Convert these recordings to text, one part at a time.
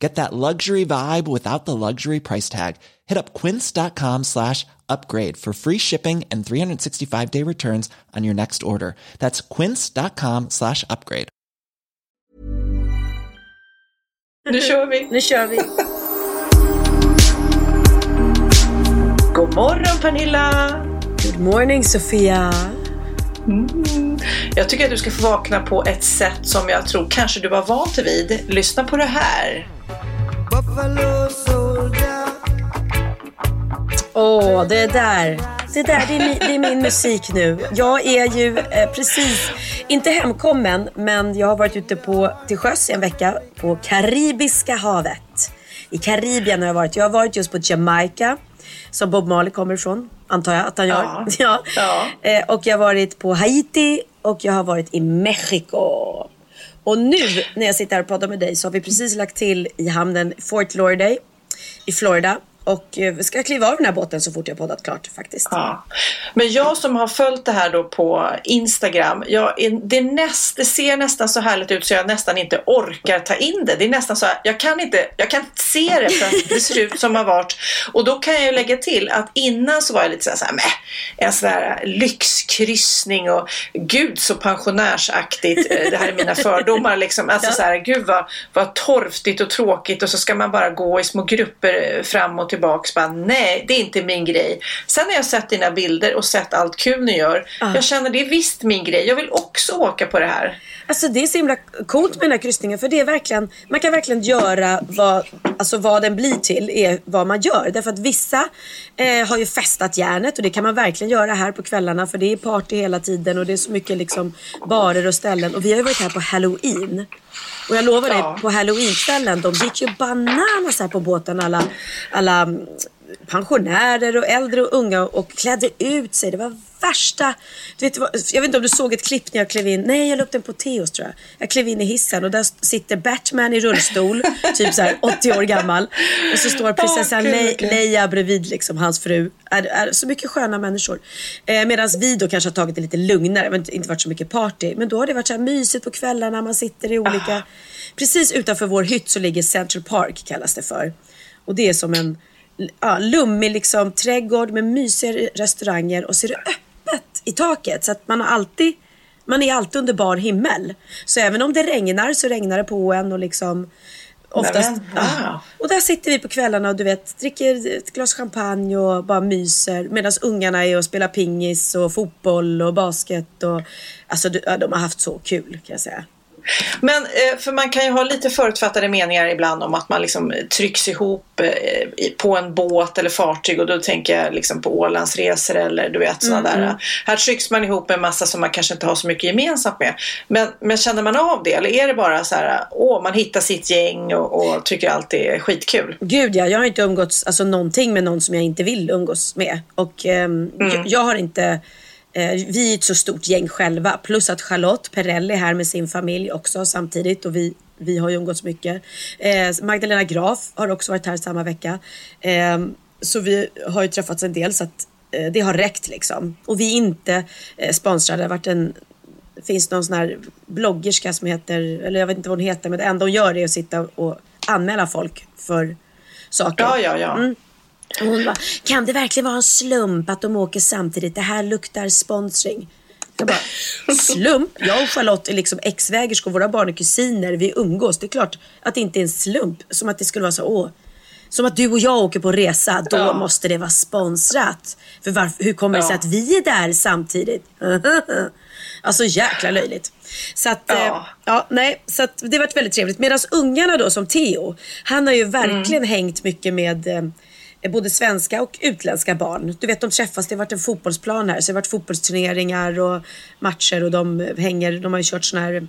Get that luxury vibe without the luxury price tag. Hit up quince.com slash upgrade for free shipping and 365 day returns on your next order. That's quince.com slash upgrade. Nu kör vi. Nu kör vi. God morgon Pernilla! Good morning Sofia. Mm. Jag tycker att du ska få vakna på ett sätt som jag tror kanske du var van vid. Lyssna på det här. Åh, oh, det där. Det där, det är, min, det är min musik nu. Jag är ju eh, precis, inte hemkommen, men jag har varit ute på, till sjöss en vecka på Karibiska havet. I Karibien har jag varit. Jag har varit just på Jamaica, som Bob Marley kommer ifrån, antar jag att han gör. Ja. ja. Ja. Eh, och jag har varit på Haiti och jag har varit i Mexiko. Och nu när jag sitter här och pratar med dig så har vi precis lagt till i hamnen Fort Lauderdale i Florida. Och eh, ska kliva av den här båten så fort jag poddat klart faktiskt. Ja. Men jag som har följt det här då på Instagram, jag det, näst, det ser nästan så härligt ut så jag nästan inte orkar ta in det. Det är nästan så här, jag kan inte, jag kan inte se det för att det ser ut som har varit. Och då kan jag ju lägga till att innan så var jag lite så här, så här en sån här lyxkryssning och gud så pensionärsaktigt. Eh, Det här är mina fördomar liksom. Alltså så här, gud vad, vad torftigt och tråkigt och så ska man bara gå i små grupper eh, fram och tillbaks. Bara, nej, det är inte min grej. Sen har jag sett dina bilder och sett allt kul ni gör. Ah. Jag känner det är visst min grej. Jag vill också åka på det här. Alltså det är så himla coolt med den här kryssningen för det är verkligen, man kan verkligen göra vad, alltså vad den blir till är vad man gör. Därför att vissa eh, har ju festat järnet och det kan man verkligen göra här på kvällarna för det är party hela tiden och det är så mycket liksom barer och ställen. Och vi har ju varit här på halloween. Och jag lovar dig, Ja. på halloweenkvällen, de gick ju bananas här på båten alla, alla pensionärer och äldre och unga och klädde ut sig. Det var värsta... Du vet, jag vet inte om du såg ett klipp när jag klev in. Nej, jag la upp den på Teos tror jag. Jag klev in i hissen och där sitter Batman i rullstol, typ så här 80 år gammal. Och så står prinsessan gud, Le-. Leia bredvid liksom, hans fru. Är, är så mycket sköna människor. Eh, Medan vi då kanske har tagit det lite lugnare. Det inte- varit så mycket party. Men då har det varit så här mysigt på kvällarna. Man sitter i olika... Precis utanför vår hytt så ligger Central Park kallas det för. Och det är som en ja, lummig liksom, trädgård med mysiga restauranger och så är det öppet i taket. Så att man har alltid man är alltid under bar himmel. Så även om det regnar så regnar det på en och liksom oftast... men, wow. ja. Och där sitter vi på kvällarna och du vet dricker ett glas champagne och bara myser medan ungarna är och spelar pingis och fotboll och basket och alltså de har haft så kul kan jag säga. Men eh, för man kan ju ha lite förutfattade meningar ibland om att man liksom trycks ihop eh, på en båt eller fartyg och då tänker jag liksom på Ålandsresor eller du vet sådana där. Här trycks man ihop med en massa som man kanske inte har så mycket gemensamt med. Men, men känner man av det eller är det bara så här, åh man hittar sitt gäng och, och tycker allt är skitkul? Gud ja, jag har inte umgåtts alltså, någonting med någon som jag inte vill umgås med. Och ehm, jag, jag har inte... Eh, vi är ett så stort gäng själva. Plus att Charlotte Perrelli är här med sin familj också samtidigt. Och vi, vi har ju umgåtts mycket. Eh, Magdalena Graf har också varit här samma vecka. Eh, så vi har ju träffats en del så att eh, det har räckt liksom. Och vi är inte sponsrade. Det har varit en finns någon sån här bloggerska som heter, eller jag vet inte vad hon heter, men det enda hon gör är att sitta och anmäla folk för saker. Ja, ja, ja. Mm. Och hon bara, kan det verkligen vara en slump att de åker samtidigt? Det här luktar sponsring. Jag bara, slump? Jag och Charlotte är liksom ex-vägerskor, våra barn är kusiner, vi umgås. Det är klart att det inte är en slump. Som att det skulle vara så, åh. Som att du och jag åker på resa, då Ja. måste det vara sponsrat. För varför, hur kommer det sig Ja. att vi är där samtidigt? Alltså jäkla löjligt. Så att, ja. Eh, ja nej, så att det varit väldigt trevligt. Medan ungarna då som Theo, han har ju verkligen mm. hängt mycket med eh, Eh, både svenska och utländska barn. Du vet de träffas, det har varit en fotbollsplan här så det har varit fotbollsturneringar och matcher och de hänger, de har ju kört sån här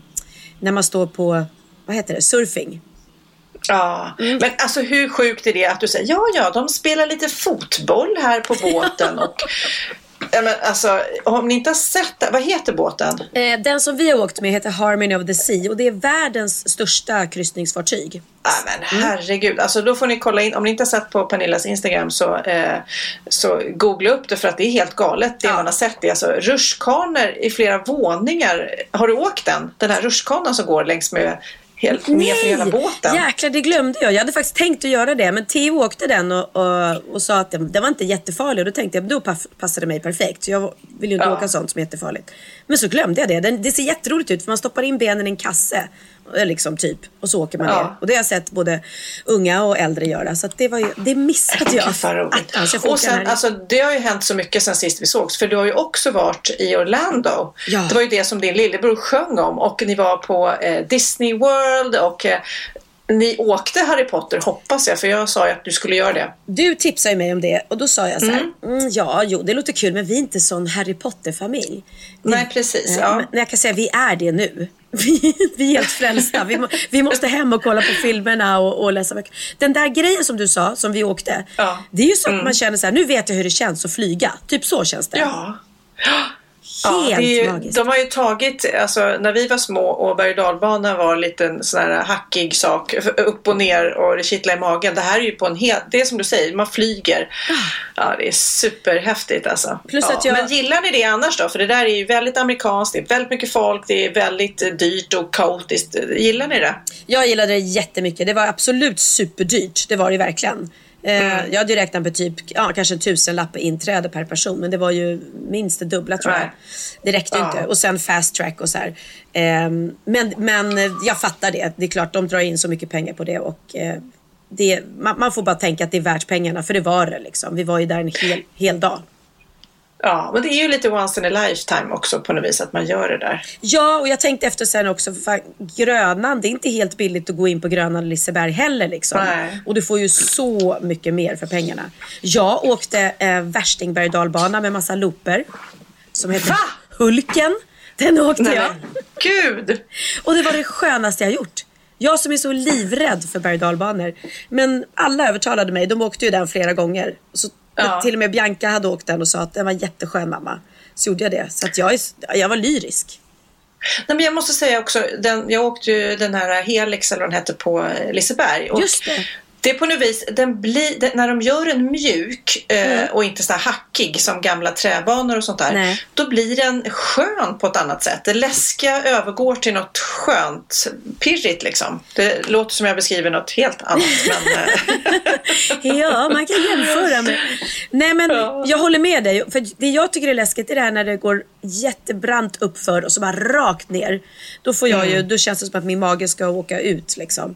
när man står på, vad heter det, surfing. Ja, mm. men alltså hur sjukt är det att du säger ja, ja, de spelar lite fotboll här på båten och Ja, men alltså, om ni inte har sett det, vad heter båten? Eh, den som vi har åkt med heter Harmony of the Sea och det är världens största kryssningsfartyg. Ja, men herregud, mm. alltså, då får ni kolla in. Om ni inte har sett på Pernillas Instagram så, eh, så googla upp det för att det är helt galet det ja. man har sett. Det är alltså rutschkanor i flera våningar. Har du åkt den? Den här rutschkanan som går längs med helt ner för hela båten. Jäklar, det glömde jag. Jag hade faktiskt tänkt att göra det. Men Theo åkte den och, och, och sa att den, den var inte jättefarlig. Och då tänkte jag då passade det mig perfekt. Så jag vill ju inte ja. åka sånt som är jättefarligt. Men så glömde jag det. Den, det ser jätteroligt ut för man stoppar in benen i en kasse. Eh, liksom typ. Och så åker man ja. ner. Och det har jag sett både unga och äldre göra. Så det, var ju, det missade jag. Attans, jag och sen, alltså, det har ju hänt så mycket sen sist vi sågs. För du har ju också varit i Orlando. Ja. Det var ju det som din lillebror sjöng om. Och ni var på eh, Disney World och eh, ni åkte Harry Potter hoppas jag, för jag sa ju att du skulle göra det. Du tipsade mig om det och då sa jag så här, mm. Mm, ja, jo, det låter kul, men vi är inte sån Harry Potter-familj. Nej, precis. Ja. Men jag kan säga, vi är det nu. Vi, vi är helt frälsta. Vi, må, vi, måste hem och kolla på filmerna och, och, läsa böcker. Den där grejen som du sa, som vi åkte. Ja. Det är ju så att mm. man känner så här, nu vet jag hur det känns att flyga. Typ så känns det. Ja. Helt ja, ju, magiskt. De har ju tagit, alltså när vi var små och berg och dalbanan var en liten sån här hackig sak upp och ner och det kittlar i magen. Det här är ju på en helt, det är som du säger, man flyger. Ah. Ja, det är superhäftigt alltså. Plus ja. att jag... Men gillar ni det annars då? För det där är ju väldigt amerikanskt, det är väldigt mycket folk, det är väldigt dyrt och kaotiskt. Gillar ni det? Jag gillade det jättemycket. Det var absolut superdyrt, det var det verkligen. Eh, mm. Jag hade ju räknat med typ, ja, kanske en tusenlapp inträde per person. Men det var ju minst det dubbla tror jag. Det räckte ja. inte. Och sen fast track och så här. Ehm, men, men jag fattar det. Det är klart, de drar in så mycket pengar på det. Och eh, det, man, man får bara tänka att det är värt pengarna. För det var det liksom. Vi var ju där en hel, hel dag. Ja, men det är ju lite once in a lifetime också på något vis att man gör det där. Ja, och jag tänkte efter sen också, för Grönan, det är inte helt billigt att gå in på Grönan och Liseberg heller liksom. Nej. Och du får ju så mycket mer för pengarna. Jag åkte eh, värstingberg dalbana med massa looper. Som heter Va? Hulken. Den åkte Nej, jag. Gud! Och det var det skönaste jag gjort. Jag som är så livrädd för berg dalbanor. Men alla övertalade mig. De åkte ju den flera gånger. Så Ja. Till och med Bianca hade åkt den och sa att den var jätteskön mamma. Så gjorde jag det. Så att jag, är, jag var lyrisk. Nej, men jag måste säga också, den, jag åkte ju den här Helix eller vad den hette på Liseberg. Och Just det. Det är på något vis, den blir, den, när de gör den mjuk eh, mm. och inte så här hackig som gamla träbanor och sånt där. Nej. Då blir den skön på ett annat sätt. Det läskiga övergår till något skönt, pirrigt liksom. Det låter som jag beskriver något helt annat. men, eh. ja, man kan jämföra med. Nej men ja. jag håller med dig. För det jag tycker är läskigt är det här när det går jättebrant uppför och så bara rakt ner. Då får jag mm. ju, då känns det som att min mage ska åka ut liksom.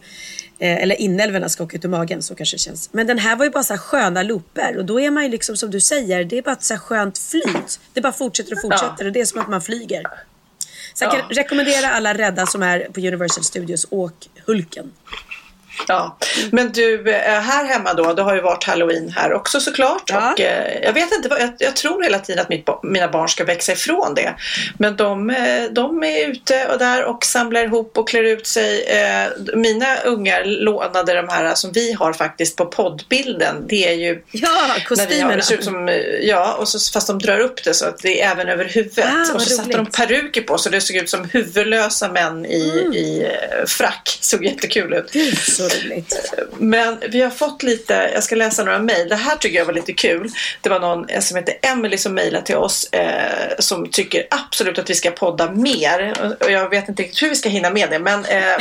Eh, eller inälvorna ska åka ut ur magen, så kanske det känns. Men den här var ju bara så sköna looper och då är man ju liksom som du säger, det är bara ett så skönt flyt. Det bara fortsätter och fortsätter och det är som att man flyger. Så jag kan ja. rekommendera alla rädda som är på Universal Studios, åk Hulken. Ja, men du eh, här hemma då, det har ju varit halloween här också såklart. Ja. Och, eh, jag vet inte, jag, jag, tror hela tiden att mitt, mina barn ska växa ifrån det. Men de, eh, de är ute och där och samlar ihop och klär ut sig. Eh, mina ungar lånade de här som vi har faktiskt på poddbilden. Det är ju ja, kostymerna. Har, som, eh, ja, och så, fast de drar upp det så att det är även över huvudet. Ah, och så roligt. satte de peruker på så det såg ut som huvudlösa män i, mm. i frack. Såg jättekul ut. Så roligt. Men vi har fått lite, jag ska läsa några mejl. Det här tycker jag var lite kul. Det var någon eh, som heter Emily som mejlade till oss eh, som tycker absolut att vi ska podda mer. Och jag vet inte riktigt hur vi ska hinna med det men eh,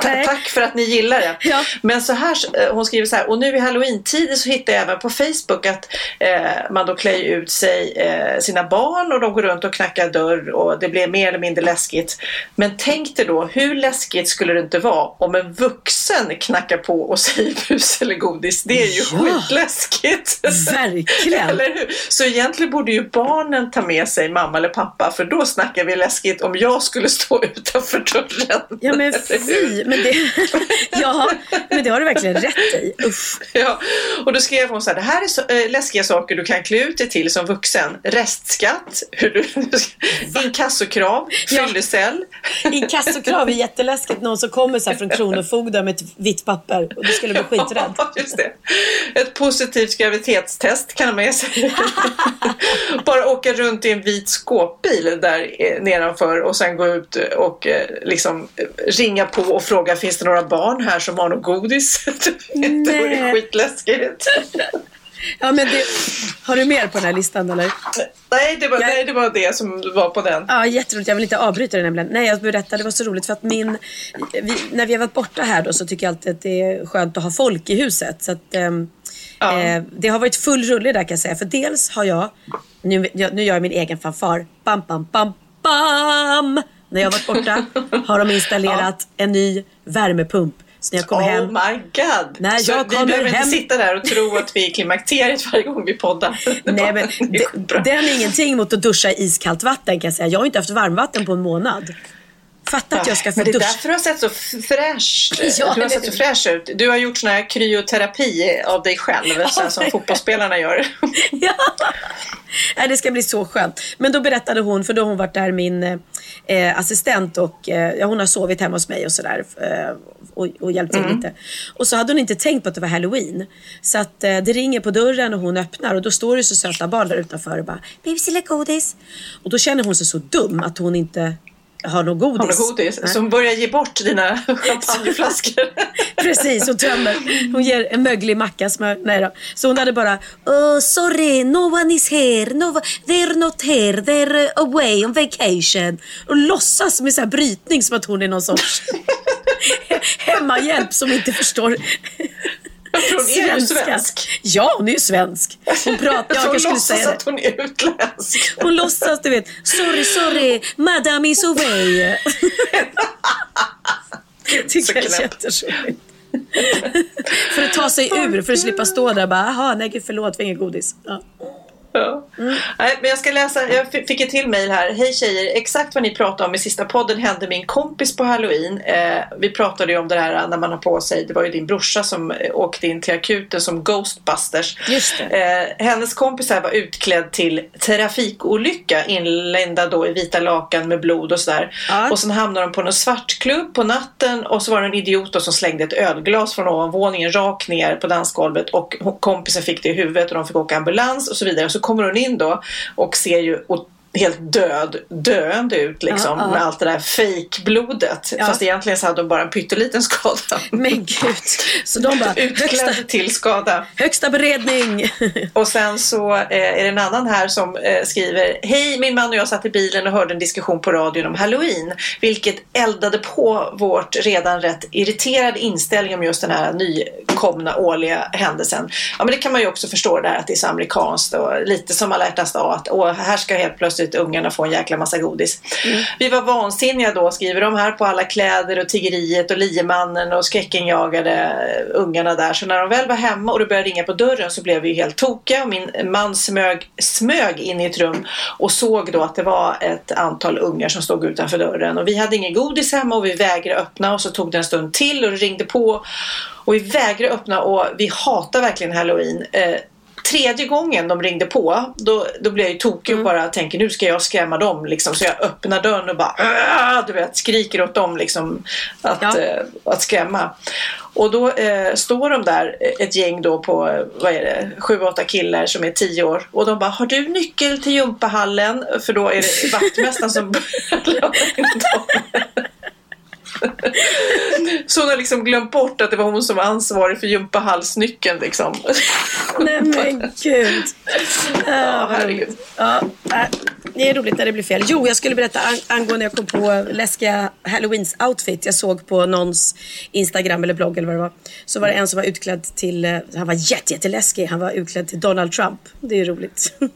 tack för att ni gillar det. Ja. Men så här, eh, hon skriver så här, och nu i halloween-tider så hittar jag även på Facebook att eh, man då klär ut sig, eh, sina barn och de går runt och knackar dörr och det blir mer eller mindre läskigt. Men tänk dig då, hur läskigt skulle det inte vara om en vuxen knackar på och säger bus eller godis. Det är ju Ja. skitläskigt. Verkligen. Eller hur? Så egentligen borde ju barnen ta med sig mamma eller pappa för då snackar vi läskigt om jag skulle stå utanför dörren. Ja men fy, men det, ja, men det har du verkligen rätt i. Usch. Ja, och då skrev hon så här, det här är så, äh, läskiga saker du kan klä ut dig till som vuxen. Restskatt, hur du, inkassokrav, Ja. fyllecell. Inkassokrav är jätteläskigt. Någon som kommer så här från Kronofogden med ett vitt papper och du skulle bli skiträdd. Ja, just det. Ett positivt graviditetstest kan man med sig. Bara åka runt i en vit skåpbil där eh, nedanför och sen gå ut och eh, liksom eh, ringa på och fråga finns det några barn här som har något godis? det vore Nej. skitläskigt. Ja, men det, har du mer på den här listan eller? Nej det, var, Jag- nej, det var det som var på den. Ja, jätteroligt. Jag vill inte avbryta det nämligen. Nej, jag berättade, det var så roligt för att min... Vi, när vi har varit borta här då så tycker jag alltid att det är skönt att ha folk i huset. Så att, ehm, Ja. eh, det har varit full rulle där kan jag säga. För dels har jag, nu, jag, nu gör jag min egen fanfar. Bam, bam, bam, bam! När jag har varit borta har de installerat en ny värmepump. Så när jag kommer oh hem my god! När Så jag vi behöver hem- inte sitta där och tro att vi är i klimakteriet varje gång vi poddar. Nej, men Det är de, bra. den är ingenting mot att duscha i iskallt vatten kan jag säga. Jag har inte haft varmvatten på en månad. Fatta att jag ska få Men det är duscha. därför du har sett så fräsch, Ja, du har sett så fräsch ut. Du har gjort sån här kryoterapi av dig själv, så här som fotbollsspelarna gör. Ja. Nej, det ska bli så skönt. Men då berättade hon, för då har hon varit där min eh, assistent och eh, ja, hon har sovit hemma hos mig och sådär. Eh, och, och hjälpt till lite. Och så hade hon inte tänkt på att det var halloween. Så att eh, det ringer på dörren och hon öppnar och då står det så söta barn där utanför och bara Bibis eller godis? Och då känner hon sig så dum att hon inte har något godis. Har du godis? Nej. Som börjar ge bort dina champagneflaskor. Precis, hon tömmer. Hon ger en möglig macka smör. Nej då. Så hon hade bara oh, Sorry, no one is here. No, they're not here. They're away on vacation. Och låtsas med så här brytning som att hon är någon sorts hemmahjälp som inte förstår hon är ju svensk. Ja, hon är ju svensk. Hon pratar, jag hon låtsas säga att det. hon är utländsk. Hon låtsas, du vet. Sorry, sorry, madame is away. Tycker jag är jätteroligt. för att ta sig ur, för att slippa stå där och bara, aha, nej gud förlåt, vi har inget godis. Ja. Ja. Nej, men jag ska läsa, jag fick ett till mejl här. Hej tjejer, exakt vad ni pratade om i sista podden hände min kompis på halloween. Eh, vi pratade ju om det här när man har på sig, det var ju din brorsa som eh, åkte in till akuten som Ghostbusters. Just. Eh, hennes kompis här var utklädd till trafikolycka inlindad då i vita lakan med blod och sådär. Ja. Och sen hamnade de på någon svartklubb på natten och så var det en idiot då som slängde ett ölglas från ovanvåningen rakt ner på dansgolvet och kompisen fick det i huvudet och de fick åka ambulans och så vidare. Så kommer hon in då och ser ju helt död, döende ut liksom Ja, ja. med allt det där fejkblodet. Ja. Fast egentligen så hade hon bara en pytteliten skada. Men gud. Så de bara, Utklädd till skada. högsta beredning. Och sen så eh, är det en annan här som eh, skriver Hej, min man och jag satt i bilen och hörde en diskussion på radion om Halloween. Vilket eldade på vårt redan rätt irriterade inställning om just den här nykomna årliga händelsen. Ja men det kan man ju också förstå där att det är så amerikanskt och lite som alla hjärtans dag att åh, här ska helt plötsligt ungarna få en jäkla massa godis. Vi var vansinniga då skriver de här på alla kläder och tiggeriet och liemannen och skräckenjagade eh, ungarna där. Så när de väl var hemma och det började ringa på dörren så blev vi ju helt tokiga och min man smög, smög in i ett rum och såg då att det var ett antal ungar som stod utanför dörren och vi hade ingen godis hemma och vi vägrade öppna och så tog det en stund till och det ringde på och vi vägrade öppna och vi hatar verkligen halloween. Tredje gången de ringde på då, då blev jag ju tokig och bara tänker nu ska jag skrämma dem liksom. Så jag öppnar dörren och bara "Åh!" du vet, skriker åt dem liksom att, Ja. eh, att skrämma. Och då eh, står de där eh, ett gäng då på eh, vad är det, sju, åtta killar som är tio år och de bara har du nyckel till gympahallen? För då är det vaktmästaren som börjar. Så hon har liksom glömt bort att det var hon som var ansvarig för gympahallsnyckeln liksom. Nej men gud. Ja, herregud. Ja, nej, det är roligt när det blir fel. Jo, jag skulle berätta ang- angående jag kom på läskiga Halloweens outfit. Jag såg på någons Instagram eller blogg eller vad det var. Så var det en som var utklädd till, eh, han var jätte, jätteläskig. Han var utklädd till Donald Trump. Det är ju roligt. ja,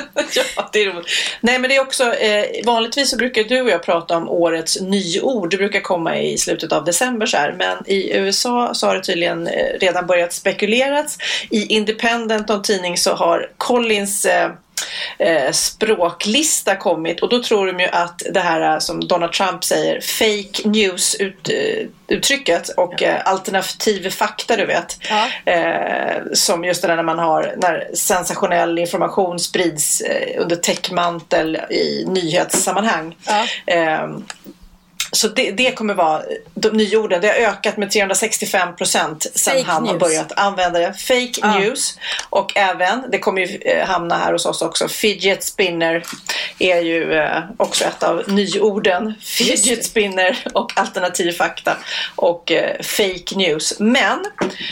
Ja, det är roligt. Nej, men det är också, eh, vanligtvis så brukar du och jag prata om årets nyord. Det brukar komma i slutet av december så här. Men i USA så har det tydligen eh, redan börjat spekuleras. I Independent, en tidning, så har Collins eh, eh, språklista kommit och då tror de ju att det här som Donald Trump säger, fake news ut, eh, uttrycket och ja. eh, alternativ fakta du vet. Ja. Eh, som just det där när man har när sensationell information sprids eh, under täckmantel i nyhetssammanhang. Ja. Så det, det, kommer vara de nyorden. Det har ökat med 365 procent sedan han news. har börjat använda det. Fake ah. news. Och även, det kommer ju eh, hamna här hos oss också, fidget spinner är ju eh, också ett av nyorden. Fidget spinner och alternativ fakta och eh, fake news. Men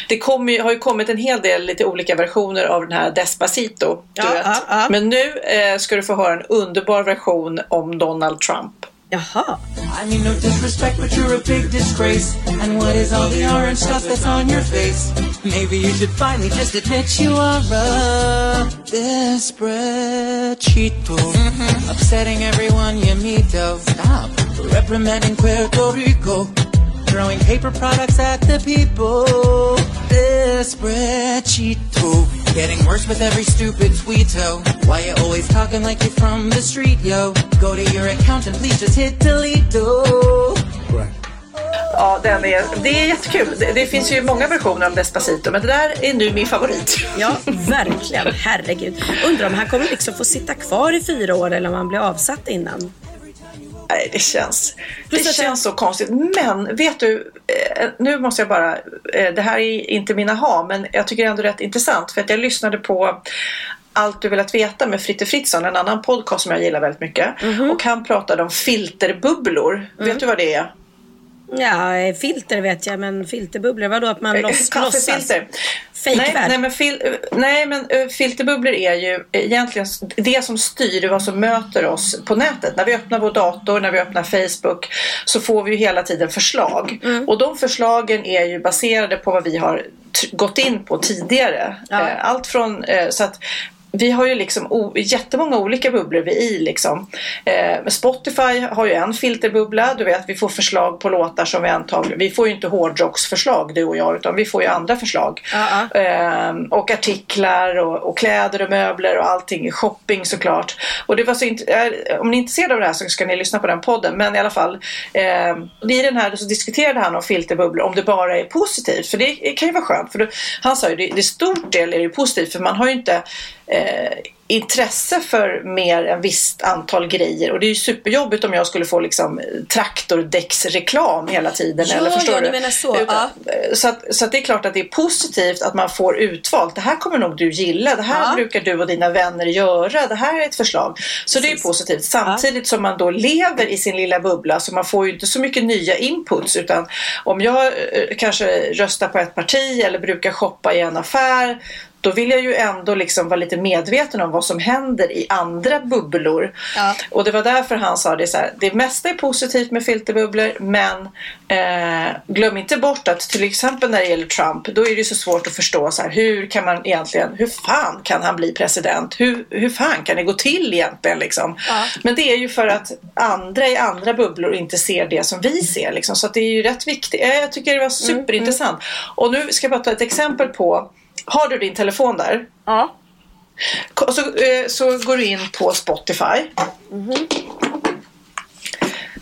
det kommer, har ju kommit en hel del lite olika versioner av den här Despacito. Ja, ah, ah. Men nu ska du få höra en underbar version om Donald Trump. Jaha. I mean no disrespect but you're a big disgrace And what is all the orange stuff that's on your face? Maybe you should finally just admit you are a desperate cheato mm-hmm. Upsetting everyone you meet, oh stop Reprimanding Puerto Rico Throwing paper products at the people Desperate cheato Getting worse with every stupid tweeto. Why you always talking like you're from the street, yo? Go to your account and please just hit delete, do. Ja, den är, det är jättekul. Det, det, finns ju många versioner av Despacito, men det där är nu min favorit. Ja, verkligen. Herregud. Undrar om han kommer liksom få sitta kvar i fyra år eller om han blir avsatt innan. Nej, det känns, det känns så konstigt. Men vet du, eh, nu måste jag bara, eh, det här är inte mina ha, men jag tycker ändå rätt intressant för att jag lyssnade på allt du velat veta med Fritte Fritzson, en annan podcast som jag gillar väldigt mycket. Mm -hmm. Och han pratade om filterbubblor. Mm. Vet du vad det är? Ja, filter vet jag, men filterbubblor, vadå att man loss, låtsas? Nej, nej, men fil, nej, men uh, filterbubblor är ju egentligen det som styr vad som möter oss på nätet. När vi öppnar vår dator, när vi öppnar Facebook så får vi ju hela tiden förslag. Mm. Och de förslagen är ju baserade på vad vi har gått in på tidigare. Ja. Uh, allt från, uh, så att vi har ju liksom jättemånga olika bubblor vi är i liksom. Eh, Spotify har ju en filterbubbla. Du vet, vi får förslag på låtar som vi antagligen... Vi får ju inte hårdrocksförslag du och jag utan vi får ju andra förslag. Uh -uh. Eh, och artiklar och, och, kläder och möbler och allting. Shopping såklart. Och det var så eh, om ni är intresserade av det här så ska ni lyssna på den podden. Men i alla fall. Eh, I den här så diskuterade han om filterbubblor om det bara är positivt. För det kan ju vara skönt. För då, han sa ju det, det stor del är ju positivt för man har ju inte eh, intresse för mer än visst antal grejer och det är ju superjobbigt om jag skulle få liksom traktordäcksreklam hela tiden. Ja, eller förstår ja, du? menar så. Utan, ja. så, att, så att det är klart att det är positivt att man får utvalt. Det här kommer nog du gilla. Det här ja. brukar du och dina vänner göra. Det här är ett förslag. Så Precis. det är positivt. Samtidigt som man då lever i sin lilla bubbla så man får ju inte så mycket nya inputs utan om jag eh, kanske röstar på ett parti eller brukar shoppa i en affär då vill jag ju ändå liksom vara lite medveten om vad som händer i andra bubblor. Ja. Och det var därför han sa det så här, det mesta är positivt med filterbubblor men eh, glöm inte bort att till exempel när det gäller Trump då är det så svårt att förstå så här, hur kan man egentligen, hur fan kan han bli president? Hur, hur fan kan det gå till egentligen liksom? Ja. Men det är ju för att andra i andra bubblor inte ser det som vi ser liksom. Så det är ju rätt viktigt. Jag tycker det var superintressant. Mm, mm. Och nu ska jag bara ta ett exempel på har du din telefon där? Ja. Så, eh, så går du in på Spotify. Mm -hmm.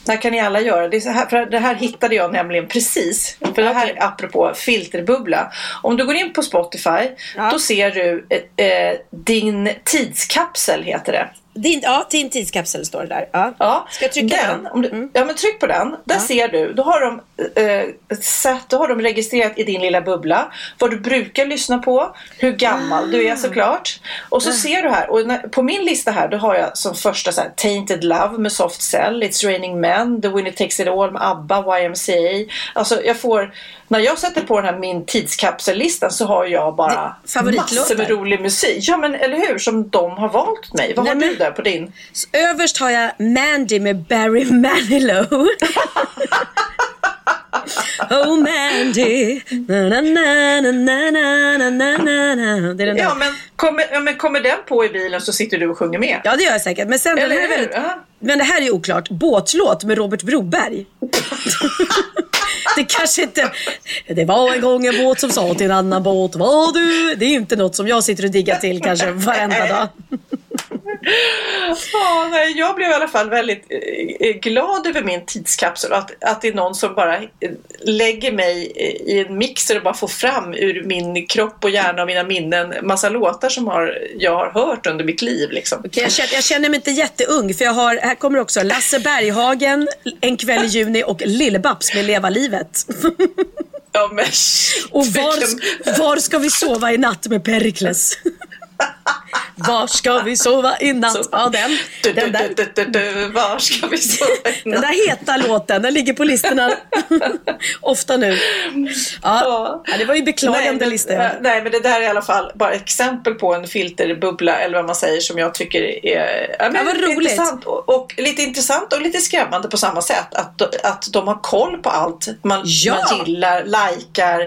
Det här kan ni alla göra. Det, här, för det här hittade jag nämligen precis. För det här är apropå filterbubbla. Om du går in på Spotify ja. då ser du eh, eh din tidskapsel heter det. Din, ja, din tidskapsel står det där. Ja. ja Ska jag trycka den? den? Du, mm. Ja, men tryck på den. Där ja. ser du. Då har, de, eh, sett, då har de registrerat i din lilla bubbla vad du brukar lyssna på, hur gammal ah. du är ah. såklart. Och så ah. ser du här, och när, på min lista här, då har jag som första så här, Tainted Love med Soft Cell, It's Raining Men, The Winner Takes It All med ABBA, YMCA. Alltså jag får när jag sätter på den här min tidskapsellistan så har jag bara massor med rolig musik. Ja men eller hur, som de har valt mig. Vad Nej, har du där på din? Överst har jag Mandy med Barry Manilow. Oh Mandy, na-na-na-na-na-na-na-na Ja men kommer, ja, men kommer den på i bilen så sitter du och sjunger med. Ja det gör jag säkert. Men, sen, Eller den här är väldigt, uh -huh. men det här är oklart. Båtlåt med Robert Broberg. det kanske inte... Det var en gång en båt som sa till en annan båt. Var du? Det är ju inte något som jag sitter och diggar till kanske varenda dag. Ja, nej, jag blev i alla fall väldigt eh, eh, glad över min tidskapsel. Att, att det är någon som bara eh, lägger mig i en mixer och bara får fram ur min kropp och hjärna och mina minnen massa låtar som har, jag har hört under mitt liv. Liksom. Okej, jag, känner, jag känner mig inte jätteung för jag har, här kommer också Lasse Berghagen, En kväll i juni och Lill-Babs med Leva livet. Ja, men, Och var, var ska vi sova i natt med Perikles? Var ska vi sova i natt? Ja, den. Den där, var ska vi sova i den där heta låten, den ligger på listorna ofta nu. Ja, ja, det var ju beklagande lista. eh, nej, men det där är i alla fall bara exempel på en filterbubbla eller vad man säger som jag tycker är ja, men Ja, intressant och, och lite intressant och lite skrämmande på samma sätt. Att, att de har koll på allt man, Ja. man gillar, likar,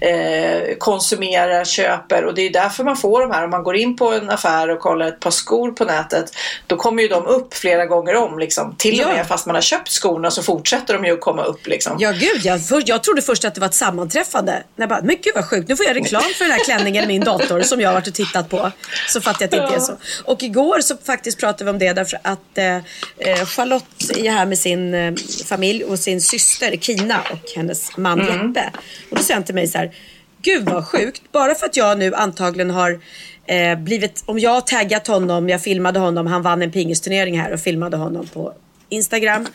eh, konsumerar, köper och det är därför man får de här. Om man går in på en affär och kollar ett par skor på nätet då kommer ju de upp flera gånger om. Liksom. Till och Ja. med fast man har köpt skorna så fortsätter de ju att komma upp. Liksom. Ja gud, jag, jag trodde först att det var ett sammanträffande. Jag bara, men gud vad sjukt, nu får jag reklam för den här klänningen i min dator som jag har varit och tittat på. Så fattar jag att det inte är så. Och igår så faktiskt pratade vi om det därför att eh, eh, Charlotte är här med sin eh, familj och sin syster Kina och hennes man Jeppe. Och då säger han till mig så här, gud vad sjukt, bara för att jag nu antagligen har eh, blivit, om jag har taggat honom, jag filmade honom, han vann en pingisturnering här och filmade honom på Instagram.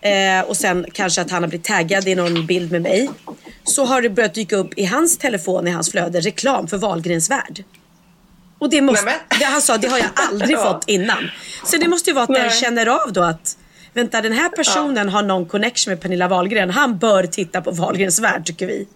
Eh, och sen kanske att han har blivit taggad i någon bild med mig. Så har det börjat dyka upp i hans telefon, i hans flöde, reklam för Wahlgrens värld. Och det måste, Nej, det, han sa, det har jag aldrig Ja. fått innan. Så det måste ju vara att den Nej. känner av då att Vänta den här personen har någon connection med Pernilla Wahlgren. Han bör titta på Wahlgrens värld tycker vi.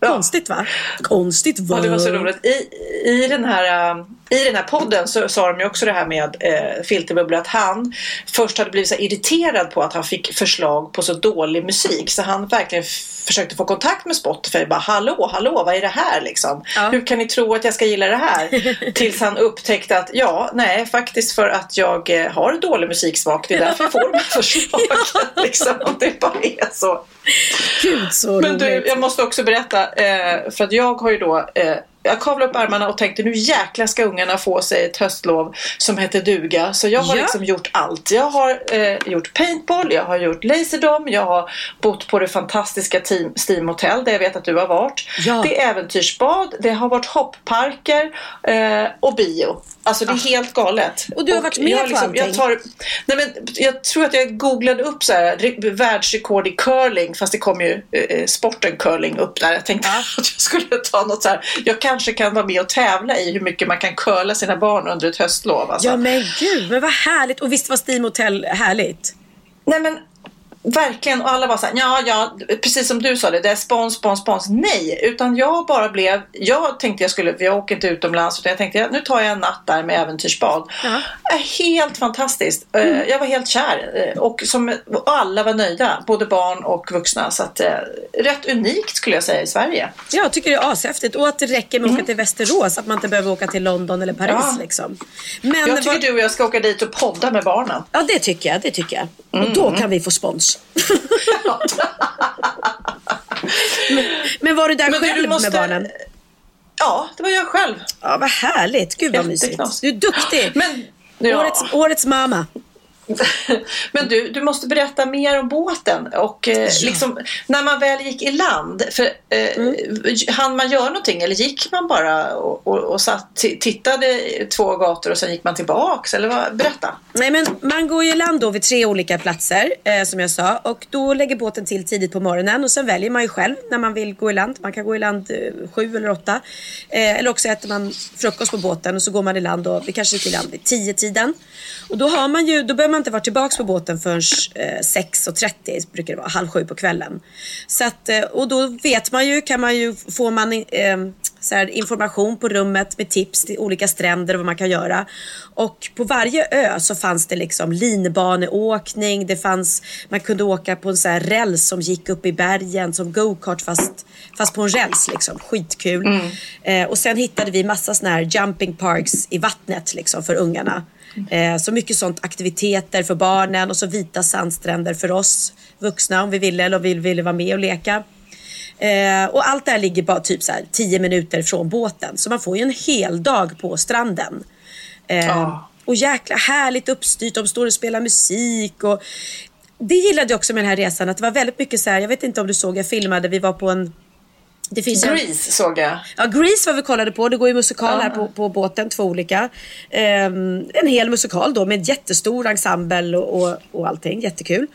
Konstigt va? Konstigt va? Ja, det var så roligt. I, i, den här, äh, I den här podden så sa de ju också det här med äh, Filterbubbla att han först hade blivit så irriterad på att han fick förslag på så dålig musik så han verkligen försökte få kontakt med Spotify bara hallå, hallå, vad är det här liksom? Ja. Hur kan ni tro att jag ska gilla det här? Tills han upptäckte att ja, nej, faktiskt för att jag eh, har dålig musiksmak. Det är därför jag får de här förslagen. liksom. Det bara är så. Gud så Men du, jag måste också berätta, eh, för att jag har ju då eh, jag kavlade upp armarna och tänkte nu jäklar ska ungarna få sig ett höstlov som heter duga. Så jag har Ja. liksom gjort allt. Jag har eh, gjort paintball, jag har gjort laserdom, jag har bott på det fantastiska team, Steam Hotel där jag vet att du har varit. Ja. Det är äventyrsbad, det har varit hoppparker eh, och bio. Alltså det är helt galet. Ah. Och du har varit med jag på allting. jag, tar, nej men, jag tror att jag googlade upp så här, re- världsrekord i curling fast det kom ju eh, sporten curling upp där. Jag tänkte att jag skulle ta något så här. Jag kanske kan vara med och tävla i hur mycket man kan curla sina barn under ett höstlov. Alltså. Ja men gud, men vad härligt. Och visst var Steam Hotel härligt? Nej men verkligen och alla var så här, ja ja, precis som du sa det, det är spons, spons, spons. Nej, utan jag bara blev, jag tänkte jag skulle, jag åker inte utomlands utan jag tänkte ja, nu tar jag en natt där med äventyrsbad. Ja. Helt fantastiskt. Eh, Jag var helt kär eh, och, som, alla var nöjda, både barn och vuxna. Så att, eh, rätt unikt skulle jag säga i Sverige. Jag tycker det är ashäftigt. Och att det räcker med att åka till Västerås. Att man inte behöver åka till London eller Paris Ja. liksom. Men Jag tycker vad- du och jag ska åka dit och podda med barnen. Ja det tycker jag, det tycker jag. Och då kan vi få spons. Men, men var du där Men själv du måste- med barnen? Ja, det var jag själv. Ja vad härligt, gud vad mysigt. Du är duktig. Men, ja. årets, årets mamma. Men du, du måste berätta mer om båten och eh, liksom, när man väl gick i land, för, eh, Mm. hann man göra någonting eller gick man bara och, och, och satt, tittade två gator och sen gick man tillbaks? Eller vad? Berätta. Nej men man går i land då vid tre olika platser eh, som jag sa och då lägger båten till tidigt på morgonen och sen väljer man ju själv när man vill gå i land. Man kan gå i land eh, sju eller åtta. Eh, eller också äter man frukost på båten och så går man i land och vi kanske gick i land vid tio tiden. Och då har man ju, då behöver man inte vara tillbaks på båten förrän eh, 6.30 brukar det vara, halv sju på kvällen. Så att, eh, och då vet man ju, kan man ju, får man eh, så här, information på rummet med tips till olika stränder och vad man kan göra. Och på varje ö så fanns det liksom linbaneåkning, det fanns, man kunde åka på en så här räls som gick upp i bergen som go-kart fast, fast på en räls liksom. Skitkul. Mm. Eh, och sen hittade vi massa såna här jumping parks i vattnet liksom för ungarna. Eh, så mycket sånt aktiviteter för barnen och så vita sandstränder för oss vuxna om vi ville eller om vi ville vara med och leka. Eh, och allt det här ligger bara typ så här 10 minuter från båten. Så man får ju en hel dag på stranden. Oh. Och jäkla härligt uppstyrt. De står och spelar musik. Och det gillade jag också med den här resan. Att det var väldigt mycket så här. Jag vet inte om du såg, jag filmade. Vi var på en det finns Grease en... såg jag. Ja, Grease var vi kollade på. Det går ju musikal ah. här på, på båten, två olika. Um, en hel musikal då med jättestor ensemble och, och, och allting. Jättekul.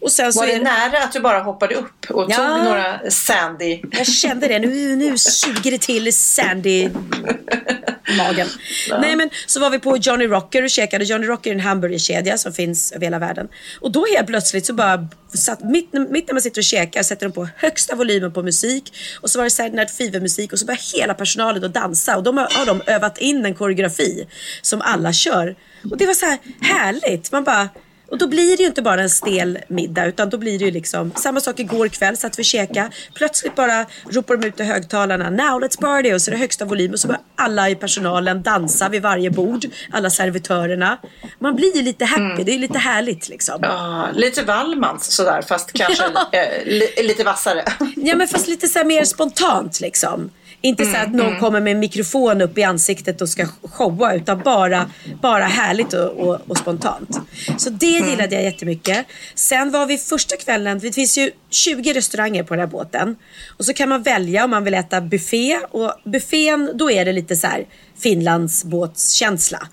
Och sen var det, det nära att du bara hoppade upp och ja, tog några Sandy? Jag kände det. Nu, nu suger det till Sandy magen. Ja. Nej men så var vi på Johnny Rocker och käkade. Johnny Rocker är en hamburgerkedja som finns över hela världen. Och då helt plötsligt så bara satt, mitt, mitt när man sitter och käkar sätter de på högsta volymen på musik och så var det Saturday Night Fever-musik och så börjar hela personalen att dansa och de har, har de övat in en koreografi som alla kör. Och det var så här härligt. Man bara och då blir det ju inte bara en stel middag utan då blir det ju liksom samma sak igår kväll satt vi och käka. Plötsligt bara ropar de ut i högtalarna now let's party och så är det högsta volym och så börjar alla i personalen dansa vid varje bord. Alla servitörerna. Man blir ju lite happy, mm. det är lite härligt liksom. Ja, lite Wallmans sådär fast kanske eh, li, lite vassare. ja men fast lite så mer spontant liksom. Inte så att mm, någon mm. kommer med en mikrofon upp i ansiktet och ska showa utan bara, bara härligt och, och, och spontant. Så det mm. gillade jag jättemycket. Sen var vi första kvällen, det finns ju 20 restauranger på den här båten. Och så kan man välja om man vill äta buffé och buffén då är det lite så här Finlandsbåtskänsla.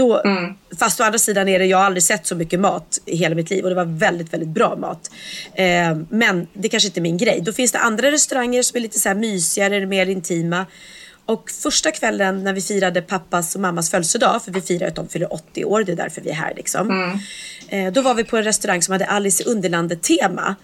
Då, mm. Fast å andra sidan är det, jag har aldrig sett så mycket mat i hela mitt liv och det var väldigt, väldigt bra mat. Eh, men det kanske inte är min grej. Då finns det andra restauranger som är lite så här mysigare, mer intima. Och första kvällen när vi firade pappas och mammas födelsedag, för vi firar att de fyller 80 år, det är därför vi är här liksom. Mm. Eh, då var vi på en restaurang som hade Alice i Underlandet-tema.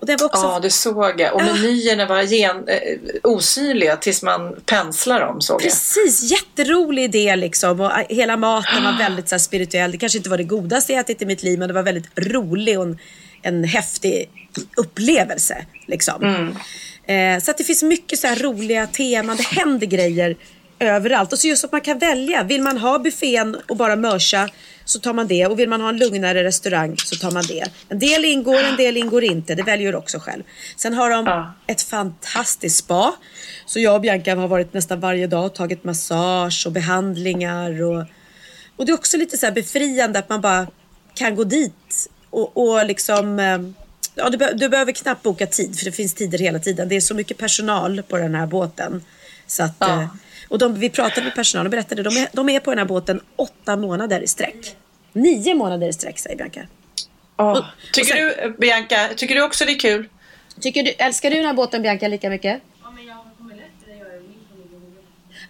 Och det var också... Ja, det såg jag. Och menyerna var gen, eh, osynliga tills man penslar dem såg Precis, jag. jätterolig idé liksom. Och eh, hela maten var väldigt så här, spirituell. Det kanske inte var det godaste jag ätit i mitt liv men det var väldigt rolig och en, en häftig upplevelse. Liksom. Mm. Eh, så att det finns mycket så här roliga teman. Det händer grejer överallt. Och så just att man kan välja. Vill man ha buffén och bara mörsa så tar man det. Och vill man ha en lugnare restaurang så tar man det. En del ingår, en del ingår inte. Det väljer du också själv. Sen har de ja. ett fantastiskt spa. Så jag och Bianca har varit nästan varje dag och tagit massage och behandlingar. Och, och det är också lite så befriande att man bara kan gå dit och, och liksom eh, Ja, du, be du behöver knappt boka tid för det finns tider hela tiden. Det är så mycket personal på den här båten. Så att, ja. Och de, vi pratade med personalen och berättade, de är, de är på den här båten åtta månader i sträck. Nio månader i sträck säger Bianca. Oh. Och, tycker och sen, du, Bianca, tycker du också det är kul? Tycker du, älskar du den här båten Bianca lika mycket? Ja, men jag kommer lätt det gör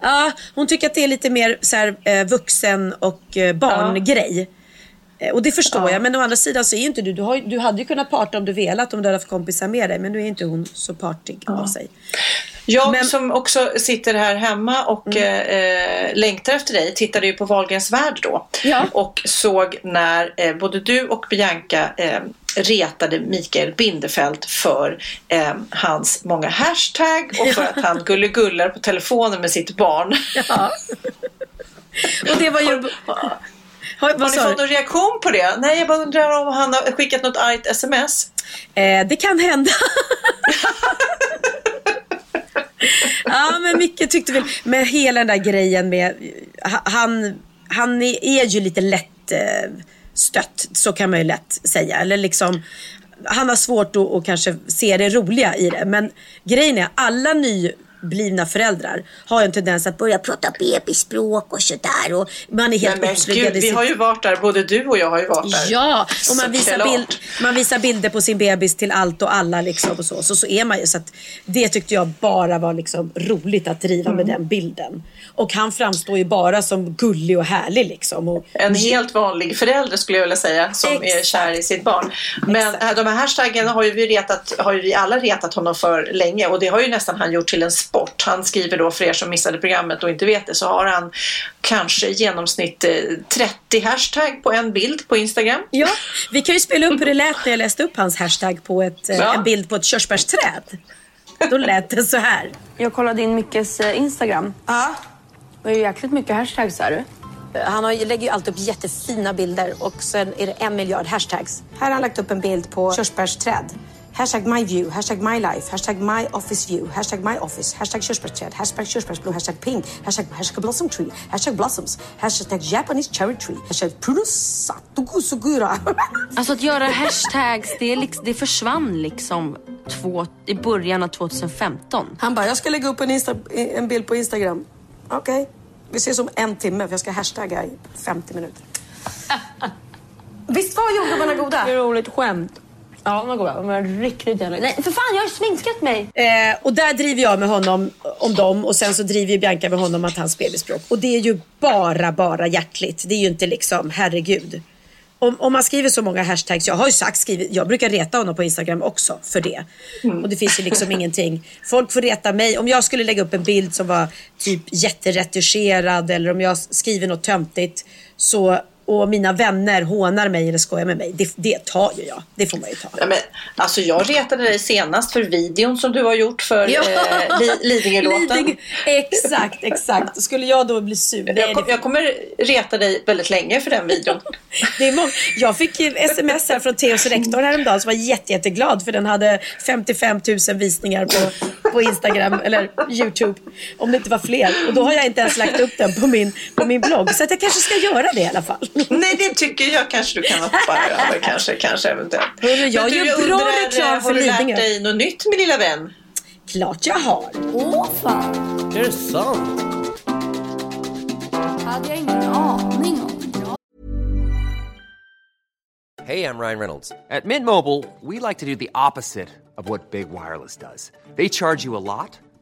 Ja, hon tycker att det är lite mer så här, eh, vuxen och eh, barngrej. Ja. Och det förstår ja. jag, men å andra sidan så är ju inte du, du, har, du hade ju kunnat parta om du velat om du hade haft kompisar med dig, men nu är inte hon så partig ja. av sig. Jag Men... som också sitter här hemma och mm. eh, längtar efter dig tittade ju på Wahlgrens värld då. Ja. Och såg när eh, både du och Bianca eh, retade Mikael Bindefeld för eh, hans många hashtag och för att han gullegullar på telefonen med sitt barn. Ja. och det var ju... Har, har ni fått någon reaktion på det? Nej, jag bara undrar om han har skickat något argt sms. Eh, det kan hända. ja, men Micke tyckte väl med hela den där grejen med han, han är ju lite lätt eh, stött, så kan man ju lätt säga. Eller liksom, han har svårt att, att kanske se det roliga i det. Men grejen är, alla ny blivna föräldrar har en tendens att börja prata bebisspråk och sådär. Och man är helt uppslukad Vi har ju varit där, både du och jag har ju varit där. Ja, och man visar, bild, man visar bilder på sin bebis till allt och alla liksom och så. Så, så är man ju. Så att det tyckte jag bara var liksom roligt att driva mm. med den bilden. Och han framstår ju bara som gullig och härlig liksom. Och, en helt vanlig förälder skulle jag vilja säga som Exakt. är kär i sitt barn. Men Exakt. de här hashtaggen har ju vi retat, har ju vi alla retat honom för länge och det har ju nästan han gjort till en sport sport. Han skriver då, för er som missade programmet och inte vet det, så har han kanske i genomsnitt eh, 30 hashtag på en bild på Instagram. Ja, vi kan ju spela upp hur det lät när jag läste upp hans hashtag på ett, eh, Ja. en bild på ett körsbärsträd. Då lät det så här. Jag kollade in Mickes eh, Instagram. Ja. Det är ju jäkligt mycket hashtags här. Han har, lägger ju alltid upp jättefina bilder och sen är det en miljard hashtags. Här har han lagt upp en bild på körsbärsträd. Hashtag my view, hashtag my life, hashtag my office view, hashtag my office, hashtag körsbärsträd, hashtag körsbärsblom, hashtag pink, hashtag, hashtag blossom tree, hashtag blossoms, hashtag Japanese cherry tree, hashtag purusatogusugura. Alltså att göra hashtags, det, är liksom, det försvann liksom två, i början av 2015. Han bara, jag ska lägga upp en, Insta- en bild på Instagram. Okej, vi ses om en timme för jag ska hashtagga i 50 minuter. Visst var jordgubbarna goda? Det är roligt skämt. Ja, de var goda. De var riktigt jävla... Nej, för fan, jag har ju sminkat mig. Eh, och där driver jag med honom om dem och sen så driver ju Bianca med honom att hans babyspråk. Och det är ju bara, bara hjärtligt. Det är ju inte liksom, herregud. Om, om man skriver så många hashtags, jag har ju sagt skrivit, jag brukar reta honom på Instagram också för det. Och det finns ju liksom ingenting. Folk får reta mig. Om jag skulle lägga upp en bild som var typ jätteretuscherad eller om jag skriver något töntigt så och mina vänner hånar mig eller skojar med mig. Det, det tar ju jag. Det får man ju ta. Ja, men, alltså jag retade dig senast för videon som du har gjort för Ja. eh, Li- Lidingö-låten. Lidingö- Exakt, exakt. Skulle jag då bli sur? Jag, kom, jag kommer reta dig väldigt länge för den videon. Det är må- jag fick sms här från Theos rektor häromdagen som var jätte, jätteglad för den hade 55 000 visningar på, på Instagram eller Youtube. Om det inte var fler. Och då har jag inte ens lagt upp den på min, på min blogg. Så att jag kanske ska göra det i alla fall. Nej, det tycker jag kanske du kan hoppa över. Kanske, kanske eventuellt. Hörru, jag du, gör bra undrar, reklam eh, för Har du lärt dig något nytt min lilla vän? Klart jag har. Åh fan, Är det sant? hade jag ingen aning om. Bra. Hey, I'm Ryan Reynolds. At Mint Mobile, we like to do the opposite of what Big Wireless does. They charge you a lot,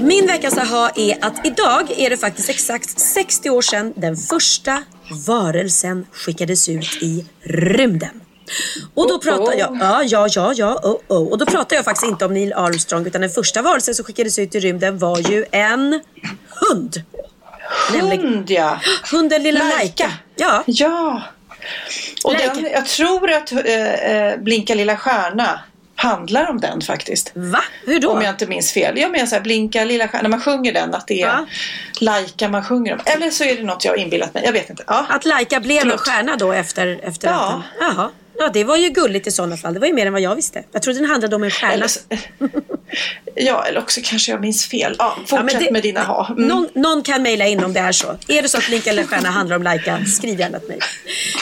Min veckans aha är att idag är det faktiskt exakt 60 år sedan den första varelsen skickades ut i rymden. Och då pratar jag, ja, ja, ja, ja, oh, oh. Och då pratar jag faktiskt inte om Neil Armstrong utan den första varelsen som skickades ut i rymden var ju en hund. Hund ja! Hunden lilla Laika. Ja. Ja. Och den, jag tror att äh, Blinka lilla stjärna handlar om den faktiskt. Va? Hur då? Om jag inte minns fel. Jag menar så här, Blinka lilla stjärna, när man sjunger den, att det är ja. Laika man sjunger om. Eller så är det något jag har inbillat mig, jag vet inte. Ja. Att Laika blev en stjärna då efter, efter ja. Jaha. Ja, det var ju gulligt i sådana fall. Det var ju mer än vad jag visste. Jag trodde den handlade om en stjärna. Eller så, ja, eller också kanske jag minns fel. Ja, fortsätt ja, det, med dina ha. Mm. Någon, någon, kan mejla in om det är så. Är det så att Blinka eller stjärna handlar om Laika, skriv gärna till mig.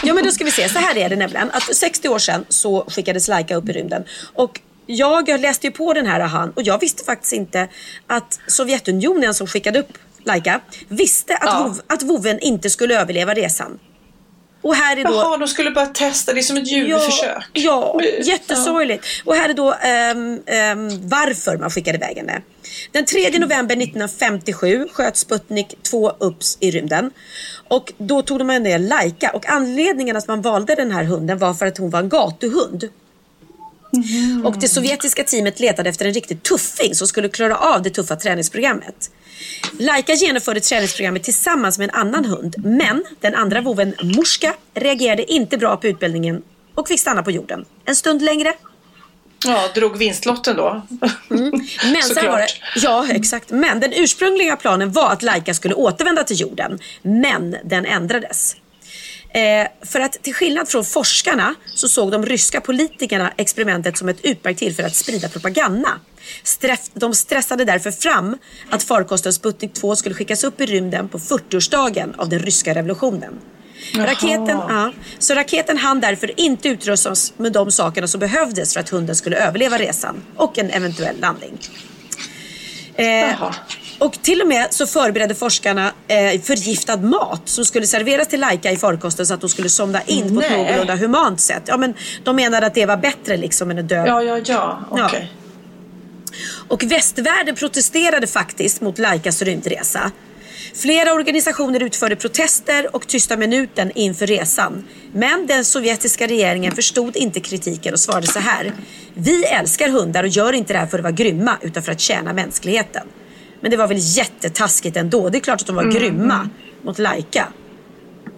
Ja, men då ska vi se. Så här är det nämligen. Att 60 år sedan så skickades Laika upp i rymden. Och jag, jag läste ju på den här han och jag visste faktiskt inte att Sovjetunionen som skickade upp Laika visste att, ja. Vov, att voven inte skulle överleva resan. Och här är då... Jaha, de skulle bara testa, det är som ett djurförsök. Ja, ja jättesorgligt. Ja. Och här är då um, um, varför man skickade iväg henne. Den 3 november 1957 sköt Sputnik 2 upp i rymden. Och då tog de ner Laika och anledningen att man valde den här hunden var för att hon var en gatuhund. Mm. Och det sovjetiska teamet letade efter en riktig tuffing som skulle klara av det tuffa träningsprogrammet. Laika genomförde träningsprogrammet tillsammans med en annan hund. Men den andra voven Morska reagerade inte bra på utbildningen och fick stanna på jorden. En stund längre Ja, drog vinstlotten då. Mm. Men sen var det, ja, exakt. Men den ursprungliga planen var att Laika skulle återvända till jorden. Men den ändrades. Eh, för att till skillnad från forskarna så såg de ryska politikerna experimentet som ett utmärkt tillfälle att sprida propaganda. Sträff, de stressade därför fram att farkosten Sputnik 2 skulle skickas upp i rymden på 40-årsdagen av den ryska revolutionen. Raketen, ja, så raketen hann därför inte utrustas med de sakerna som behövdes för att hunden skulle överleva resan och en eventuell landning. Eh, och till och med så förberedde forskarna eh, förgiftad mat som skulle serveras till Laika i farkosten så att hon skulle somna in på ett någorlunda humant sätt. Ja, men de menade att det var bättre liksom än att dö. Ja, ja, ja. Okej. Okay. Ja. Och västvärlden protesterade faktiskt mot Laikas rymdresa. Flera organisationer utförde protester och tysta minuten inför resan. Men den sovjetiska regeringen förstod inte kritiken och svarade så här. Vi älskar hundar och gör inte det här för att vara grymma utan för att tjäna mänskligheten. Men det var väl jättetaskigt ändå. Det är klart att de var mm. grymma mot Laika.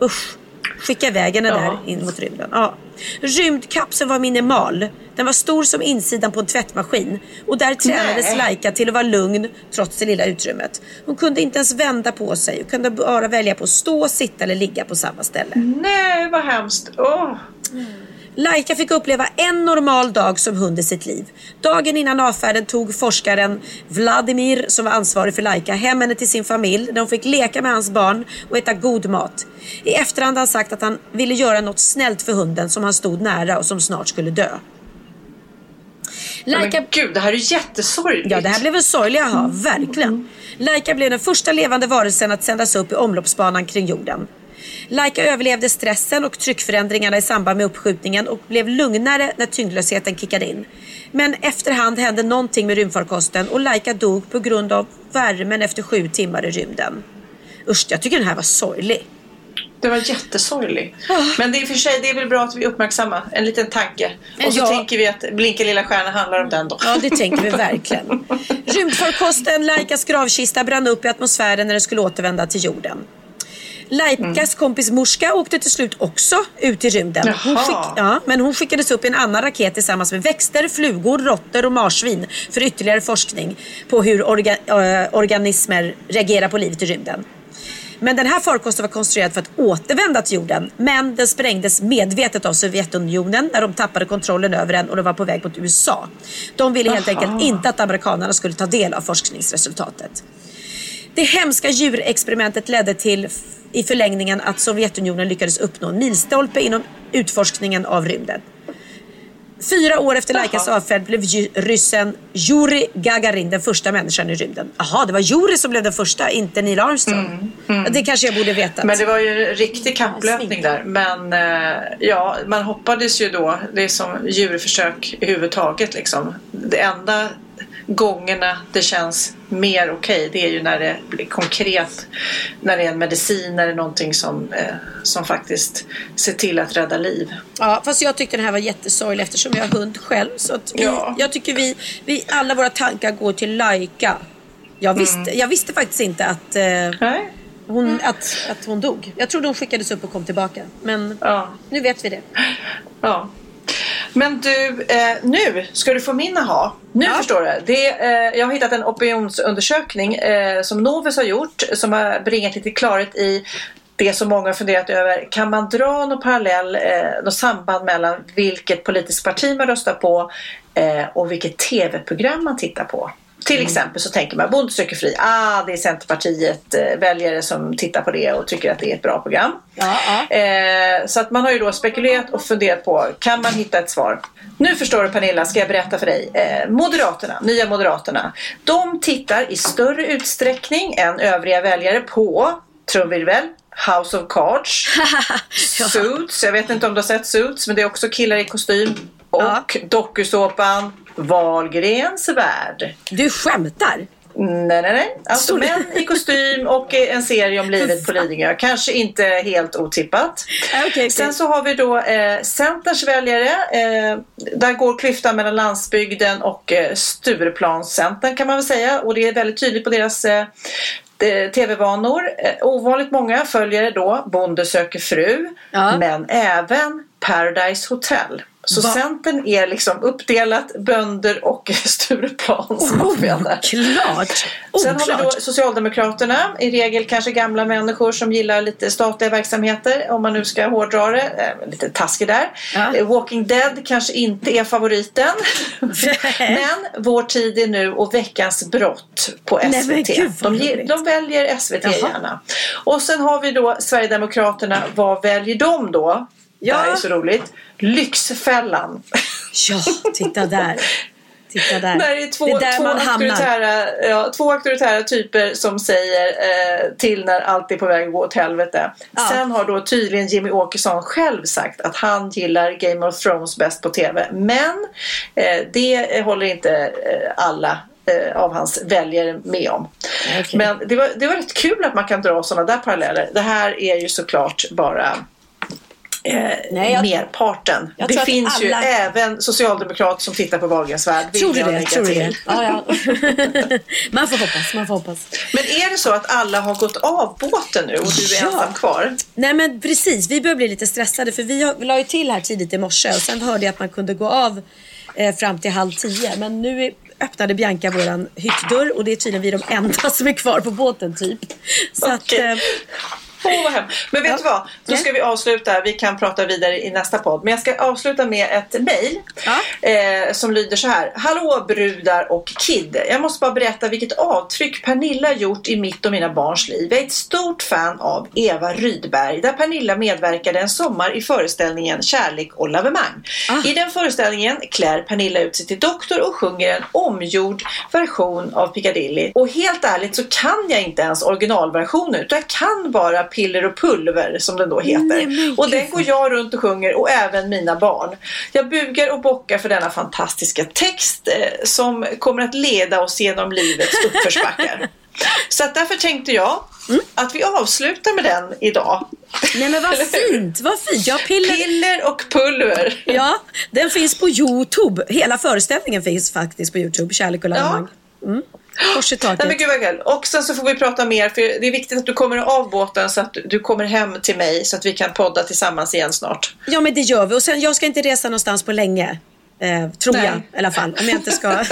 Usch. Skicka iväg henne ja. där in mot rymden. Ja. Rymdkapseln var minimal. Den var stor som insidan på en tvättmaskin. Och där tränades Nej. Laika till att vara lugn trots det lilla utrymmet. Hon kunde inte ens vända på sig och kunde bara välja på att stå, sitta eller ligga på samma ställe. Nej, vad hemskt. Åh. Laika fick uppleva en normal dag som hund i sitt liv. Dagen innan avfärden tog forskaren Vladimir, som var ansvarig för Laika, hem henne till sin familj där hon fick leka med hans barn och äta god mat. I efterhand har han sagt att han ville göra något snällt för hunden som han stod nära och som snart skulle dö. Ja, men gud, det här är jättesorgligt. Ja, det här blev en sorglig aha, verkligen. Laika blev den första levande varelsen att sändas upp i omloppsbanan kring jorden. Laika överlevde stressen och tryckförändringarna i samband med uppskjutningen och blev lugnare när tyngdlösheten kickade in. Men efterhand hände någonting med rymdfarkosten och Laika dog på grund av värmen efter sju timmar i rymden. Usch, jag tycker den här var sorglig. Det var jättesorglig. Men det är för sig det är väl bra att vi uppmärksammar en liten tanke. Och så Ja. tänker vi att Blinka lilla stjärna handlar om den då. Ja, det tänker vi verkligen. Rymdfarkosten Laikas gravkista brann upp i atmosfären när den skulle återvända till jorden. Laikas kompis Morska åkte till slut också ut i rymden. Hon skick, ja, men hon skickades upp i en annan raket tillsammans med växter, flugor, råttor och marsvin för ytterligare forskning på hur orga, eh, organismer reagerar på livet i rymden. Men den här farkosten var konstruerad för att återvända till jorden. Men den sprängdes medvetet av Sovjetunionen när de tappade kontrollen över den och de var på väg mot USA. De ville helt Aha. enkelt inte att amerikanerna skulle ta del av forskningsresultatet. Det hemska djurexperimentet ledde till i förlängningen att Sovjetunionen lyckades uppnå en milstolpe inom utforskningen av rymden. Fyra år efter Laikas avfärd blev ryssen Yuri Gagarin den första människan i rymden. Jaha, det var Yuri som blev den första, inte Neil Armstrong. Ja, Det kanske jag borde veta. Men det var ju en riktig kapplöpning där. Men eh, ja, man hoppades ju då, det är som djurförsök överhuvudtaget liksom. Det enda gångerna det känns mer okej det är ju när det blir konkret. När det är en medicin eller någonting som, eh, som faktiskt ser till att rädda liv. Ja, fast jag tyckte den här var jättesorglig eftersom jag har hund själv. Så vi, Ja. Jag tycker vi, vi, alla våra tankar går till Laika. Jag visste, Mm. jag visste faktiskt inte att, eh, hon, att, att hon dog. Jag trodde hon skickades upp och kom tillbaka. Men nu vet vi det. Ja. Men du, eh, nu ska du få min aha. Nu förstår du. Det, eh, jag har hittat en opinionsundersökning eh, som Novus har gjort som har bringat lite klarhet i det som många har funderat över. Kan man dra någon parallell, eh, något samband mellan vilket politiskt parti man röstar på eh, och vilket tv-program man tittar på? Till exempel så tänker man Bonde söker fri. Ah, det är Centerpartiet eh, väljare som tittar på det och tycker att det är ett bra program. Eh, så att man har ju då spekulerat och funderat på kan man hitta ett svar. Nu förstår du Pernilla, ska jag berätta för dig. Eh, Moderaterna, Nya Moderaterna, de tittar i större utsträckning än övriga väljare på, trumvirvel, House of Cards, Suits, jag vet inte om du har sett Suits men det är också killar i kostym och dokusåpan Wahlgrens värld. Du skämtar? Nej, nej, nej. Alltså män i kostym och eh, en serie om livet på Lidingö. Kanske inte helt otippat. Sen så har vi då eh, Centerns väljare. Eh, där går klyftan mellan landsbygden och eh, Stureplanscentern kan man väl säga. Och det är väldigt tydligt på deras eh, tv-vanor. Eh, ovanligt många följare då Bonde söker fru. Men även Paradise Hotel. Så Va? Centern är liksom uppdelat bönder och Stureplans vänner. Klart! Sen har vi då Socialdemokraterna, i regel kanske gamla människor som gillar lite statliga verksamheter om man nu ska hårdra det. Eh, lite taskig där. Eh, Walking Dead kanske inte är favoriten. men Vår tid är nu och Veckans brott på Nej, SVT. men gud, de, de väljer SVT Jaha. gärna. Och sen har vi då Sverigedemokraterna. Vad väljer de då? Det här är så roligt. Lyxfällan. Ja, titta där. Titta där. Där är två, det är där två, man auktoritära, ja, två auktoritära typer som säger eh, till när allt är på väg att gå åt helvete. Sen har då tydligen Jimmy Åkesson själv sagt att han gillar Game of Thrones bäst på TV. Men eh, det håller inte eh, alla eh, av hans väljare med om. Men det var, det var rätt kul att man kan dra sådana där paralleller. Det här är ju såklart bara eh, Nej, jag- merparten. jag Det att finns ju alla- även socialdemokrater som tittar på Wahlgrens värld. Tror du det? Tror du det? Ja, ja. man får hoppas, man får hoppas. Men är det så att alla har gått av båten nu och du är Ja. ensam kvar? Nej men precis, vi börjar bli lite stressade för vi, har, vi la ju till här tidigt i morse och sen hörde jag att man kunde gå av eh, fram till halv tio. Men nu är, öppnade Bianca våran hyttdörr och det är tydligen vi de enda som är kvar på båten typ. Så att, Okej. eh, Åh, vad hemskt. Men vet Ja. du vad? Då Ja. ska vi avsluta. Vi kan prata vidare i nästa podd. Men jag ska avsluta med ett mejl eh, som lyder så här. Hallå brudar och kid. Jag måste bara berätta vilket avtryck Pernilla gjort i mitt och mina barns liv. Jag är ett stort fan av Eva Rydberg där Pernilla medverkade en sommar i föreställningen Kärlek och lavemang. I den föreställningen klär Pernilla ut sig till doktor och sjunger en omgjord version av Piccadilly. Och helt ärligt så kan jag inte ens originalversionen utan jag kan bara Piller och pulver som den då heter. och den går jag runt och sjunger och även mina barn. Jag bugar och bockar för denna fantastiska text eh, som kommer att leda oss genom livets uppförsbackar. Så att därför tänkte jag att vi avslutar med den idag. nej men vad fint, vad fint. Jag piller... Piller och pulver. Ja, den finns på Youtube. Hela föreställningen finns faktiskt på Youtube, Kärlek och lavemang. Mm. Kors i taket. Nej men gud vad kul. Och sen så får vi prata mer för det är viktigt att du kommer av båten så att du kommer hem till mig så att vi kan podda tillsammans igen snart. Ja men det gör vi och sen jag ska inte resa någonstans på länge. Eh, tror Nej. jag i alla fall. Om jag inte ska.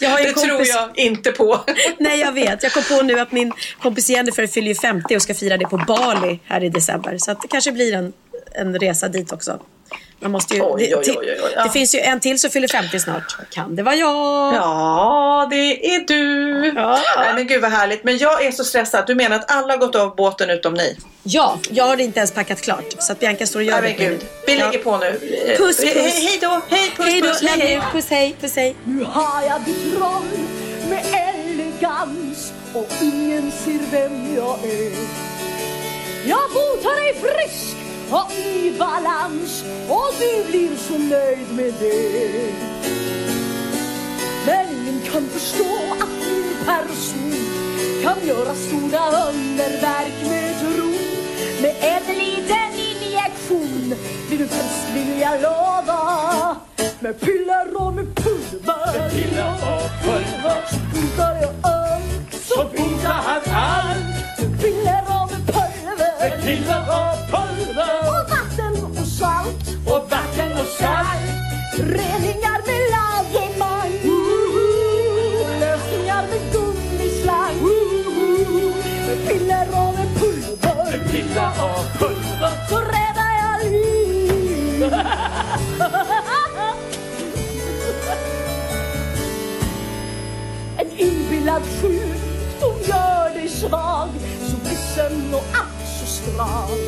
jag har det kompis... tror jag inte på. Nej jag vet. Jag kom på nu att min kompis Jennifer fyller ju 50 och ska fira det på Bali här i december. Så att det kanske blir en, en resa dit också. Man måste ju, Oj, det, oj, oj, oj, oj, ja. det finns ju en till som fyller 50 snart. Kan det vara jag? Ja, det är du. Ja. Nej men gud vad härligt. Men jag är så stressad. Du menar att alla har gått av båten utom ni? Ja, jag har inte ens packat klart. Så att Bianca står och gör Nej det. men gud. Vi Ja. lägger på nu. Eh, Puss, Hej, puss. hej, hej då. Hej, puss, Hej då. puss. Love you. Puss hej. Puss hej. Nu har jag bytt roll med elegans och ingen ser vem jag är. Jag botar dig frisk och i balans och du blir så nöjd med det. Men ingen kan förstå att min person kan göra stora underverk med tro. Med en liten injektion blir du frisk vill jag lova. Med piller och med pulver. Med piller och pulver. Så botar jag allt. Så botar han allt. Med piller och med pulver. Med piller och pulver. Och vatten och salt. Och vatten och salt. Reningar med lavemang. Lösningar med gummislang. Med piller och med pulver. Piller och pulver. Så räddar jag liv. En inbillad sjukdom gör dig svag Så ledsen och ack så stram